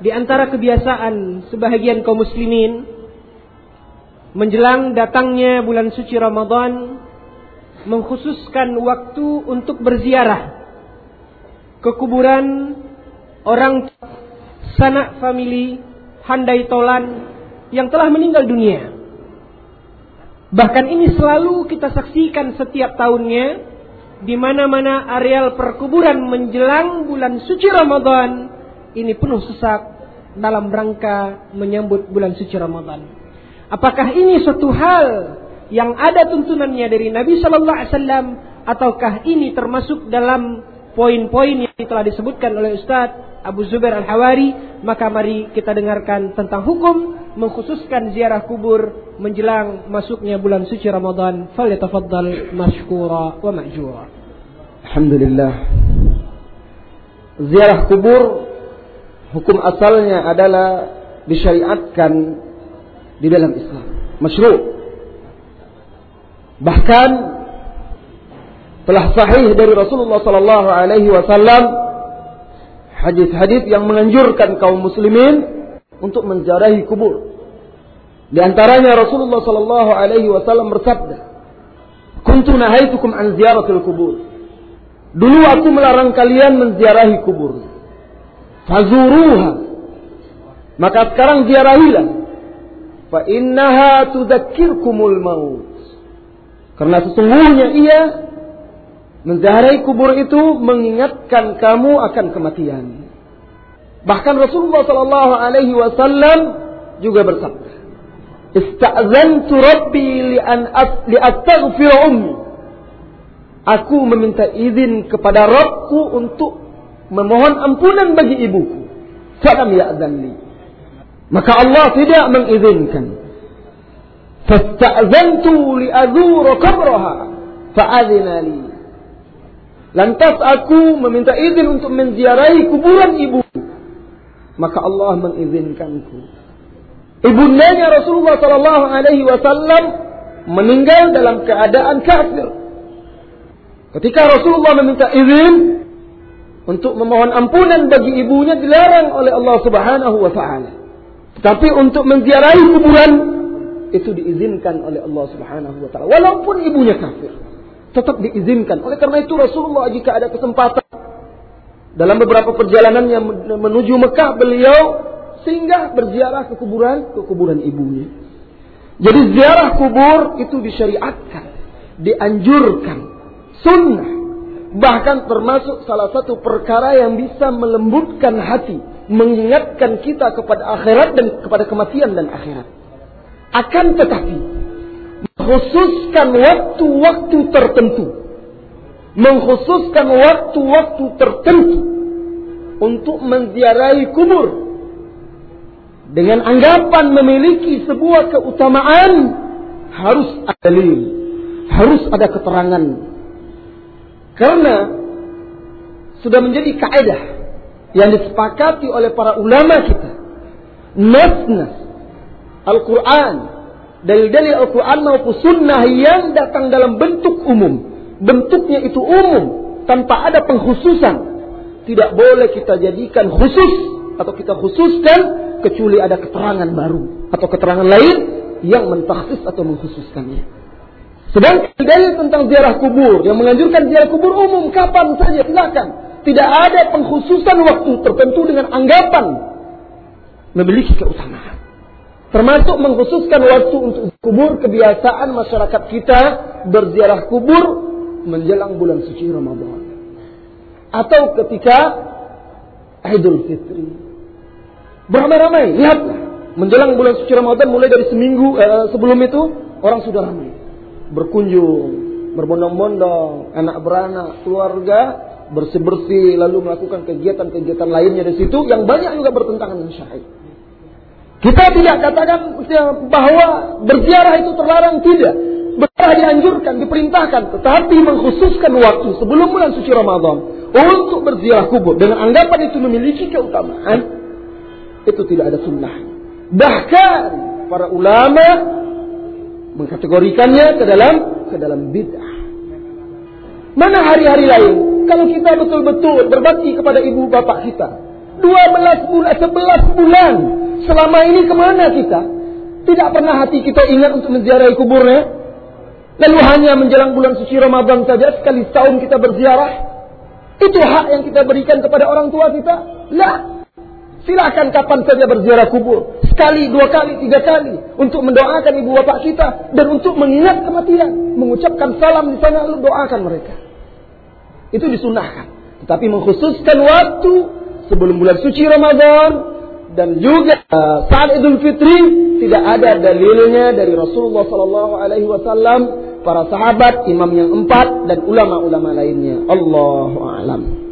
di antara kebiasaan sebahagian kaum muslimin menjelang datangnya bulan suci Ramadan mengkhususkan waktu untuk berziarah ke kuburan orang sanak famili handai tolan yang telah meninggal dunia. Bahkan ini selalu kita saksikan setiap tahunnya di mana-mana areal perkuburan menjelang bulan suci Ramadan ini penuh sesak dalam rangka menyambut bulan suci Ramadan. Apakah ini suatu hal yang ada tuntunannya dari Nabi Shallallahu Alaihi Wasallam ataukah ini termasuk dalam poin-poin yang telah disebutkan oleh Ustadz Abu Zubair Al Hawari maka mari kita dengarkan tentang hukum mengkhususkan ziarah kubur menjelang masuknya bulan suci Ramadan. Falyatafaddal mashkura wa ma'jura. Alhamdulillah. Ziarah kubur hukum asalnya adalah disyariatkan di dalam Islam masyru' Bahkan telah sahih dari Rasulullah sallallahu alaihi wasallam hadis-hadis yang menganjurkan kaum muslimin untuk menjarahi kubur. Di antaranya Rasulullah sallallahu alaihi wasallam bersabda, "Kuntu nahaitukum an ziyaratil kubur." Dulu aku melarang kalian menziarahi kubur. Fazuruha. Maka sekarang ziarahilah. Fa innaha tudzakirkumul maut. Karena sesungguhnya ia menziarahi kubur itu mengingatkan kamu akan kematian. Bahkan Rasulullah Shallallahu Alaihi Wasallam juga bersabda, "Istazantu Rabbi li an li ummi." Aku meminta izin kepada Rabbku untuk memohon ampunan bagi ibuku. Falam ya'zanli. Maka Allah tidak mengizinkan. Fasta'zantu li'azura qabraha fa'adhina li. Lantas aku meminta izin untuk menziarahi kuburan ibu. Maka Allah mengizinkanku. Ibundanya Rasulullah sallallahu alaihi wasallam meninggal dalam keadaan kafir. Ketika Rasulullah meminta izin untuk memohon ampunan bagi ibunya dilarang oleh Allah Subhanahu wa taala. Tetapi untuk menziarahi kuburan itu diizinkan oleh Allah Subhanahu wa taala. Walaupun ibunya kafir tetap diizinkan. Oleh karena itu Rasulullah jika ada kesempatan dalam beberapa perjalanan yang menuju Mekah beliau sehingga berziarah ke kuburan ke kuburan ibunya. Jadi ziarah kubur itu disyariatkan dianjurkan. Sunnah bahkan termasuk salah satu perkara yang bisa melembutkan hati mengingatkan kita kepada akhirat dan kepada kematian dan akhirat akan tetapi mengkhususkan waktu-waktu tertentu. Mengkhususkan waktu-waktu tertentu untuk menziarahi kubur dengan anggapan memiliki sebuah keutamaan harus ada dalil, harus ada keterangan. Karena sudah menjadi kaidah yang disepakati oleh para ulama kita. Nas-nas Al-Quran, dalil-dalil Al-Quran maupun sunnah yang datang dalam bentuk umum. Bentuknya itu umum, tanpa ada pengkhususan. Tidak boleh kita jadikan khusus atau kita khususkan kecuali ada keterangan baru atau keterangan lain yang mentaksis atau mengkhususkannya. Sedangkan dalil tentang ziarah kubur yang menganjurkan ziarah kubur umum kapan saja silakan. Tidak ada pengkhususan waktu tertentu dengan anggapan memiliki keutamaan. Termasuk mengkhususkan waktu untuk kubur kebiasaan masyarakat kita berziarah kubur menjelang bulan suci Ramadan. Atau ketika Idul Fitri. Beramai-ramai, lihatlah. Menjelang bulan suci Ramadan mulai dari seminggu eh, sebelum itu orang sudah ramai. Berkunjung, berbondong-bondong, anak beranak, keluarga bersih-bersih lalu melakukan kegiatan-kegiatan lainnya di situ yang banyak juga bertentangan dengan syariat. Kita tidak katakan bahwa berziarah itu terlarang tidak. Berziarah dianjurkan, diperintahkan, tetapi mengkhususkan waktu sebelum bulan suci Ramadan untuk berziarah kubur dengan anggapan itu memiliki keutamaan, itu tidak ada sunnah. Bahkan para ulama mengkategorikannya ke dalam ke dalam bid'ah. Mana hari-hari lain? Kalau kita betul-betul berbakti kepada ibu bapak kita, 12 bulan, 11 bulan. Selama ini ke mana kita? Tidak pernah hati kita ingat untuk menziarahi kuburnya. Lalu hanya menjelang bulan suci Ramadan saja sekali setahun kita berziarah. Itu hak yang kita berikan kepada orang tua kita? Lah. Silakan kapan saja berziarah kubur. Sekali, dua kali, tiga kali. Untuk mendoakan ibu bapak kita. Dan untuk mengingat kematian. Mengucapkan salam di sana lalu doakan mereka. Itu disunahkan. Tetapi mengkhususkan waktu sebelum bulan suci Ramadan dan juga uh, saat Idul Fitri tidak ada dalilnya dari Rasulullah Sallallahu Alaihi Wasallam, para sahabat, imam yang empat dan ulama-ulama lainnya. Allahu a'lam.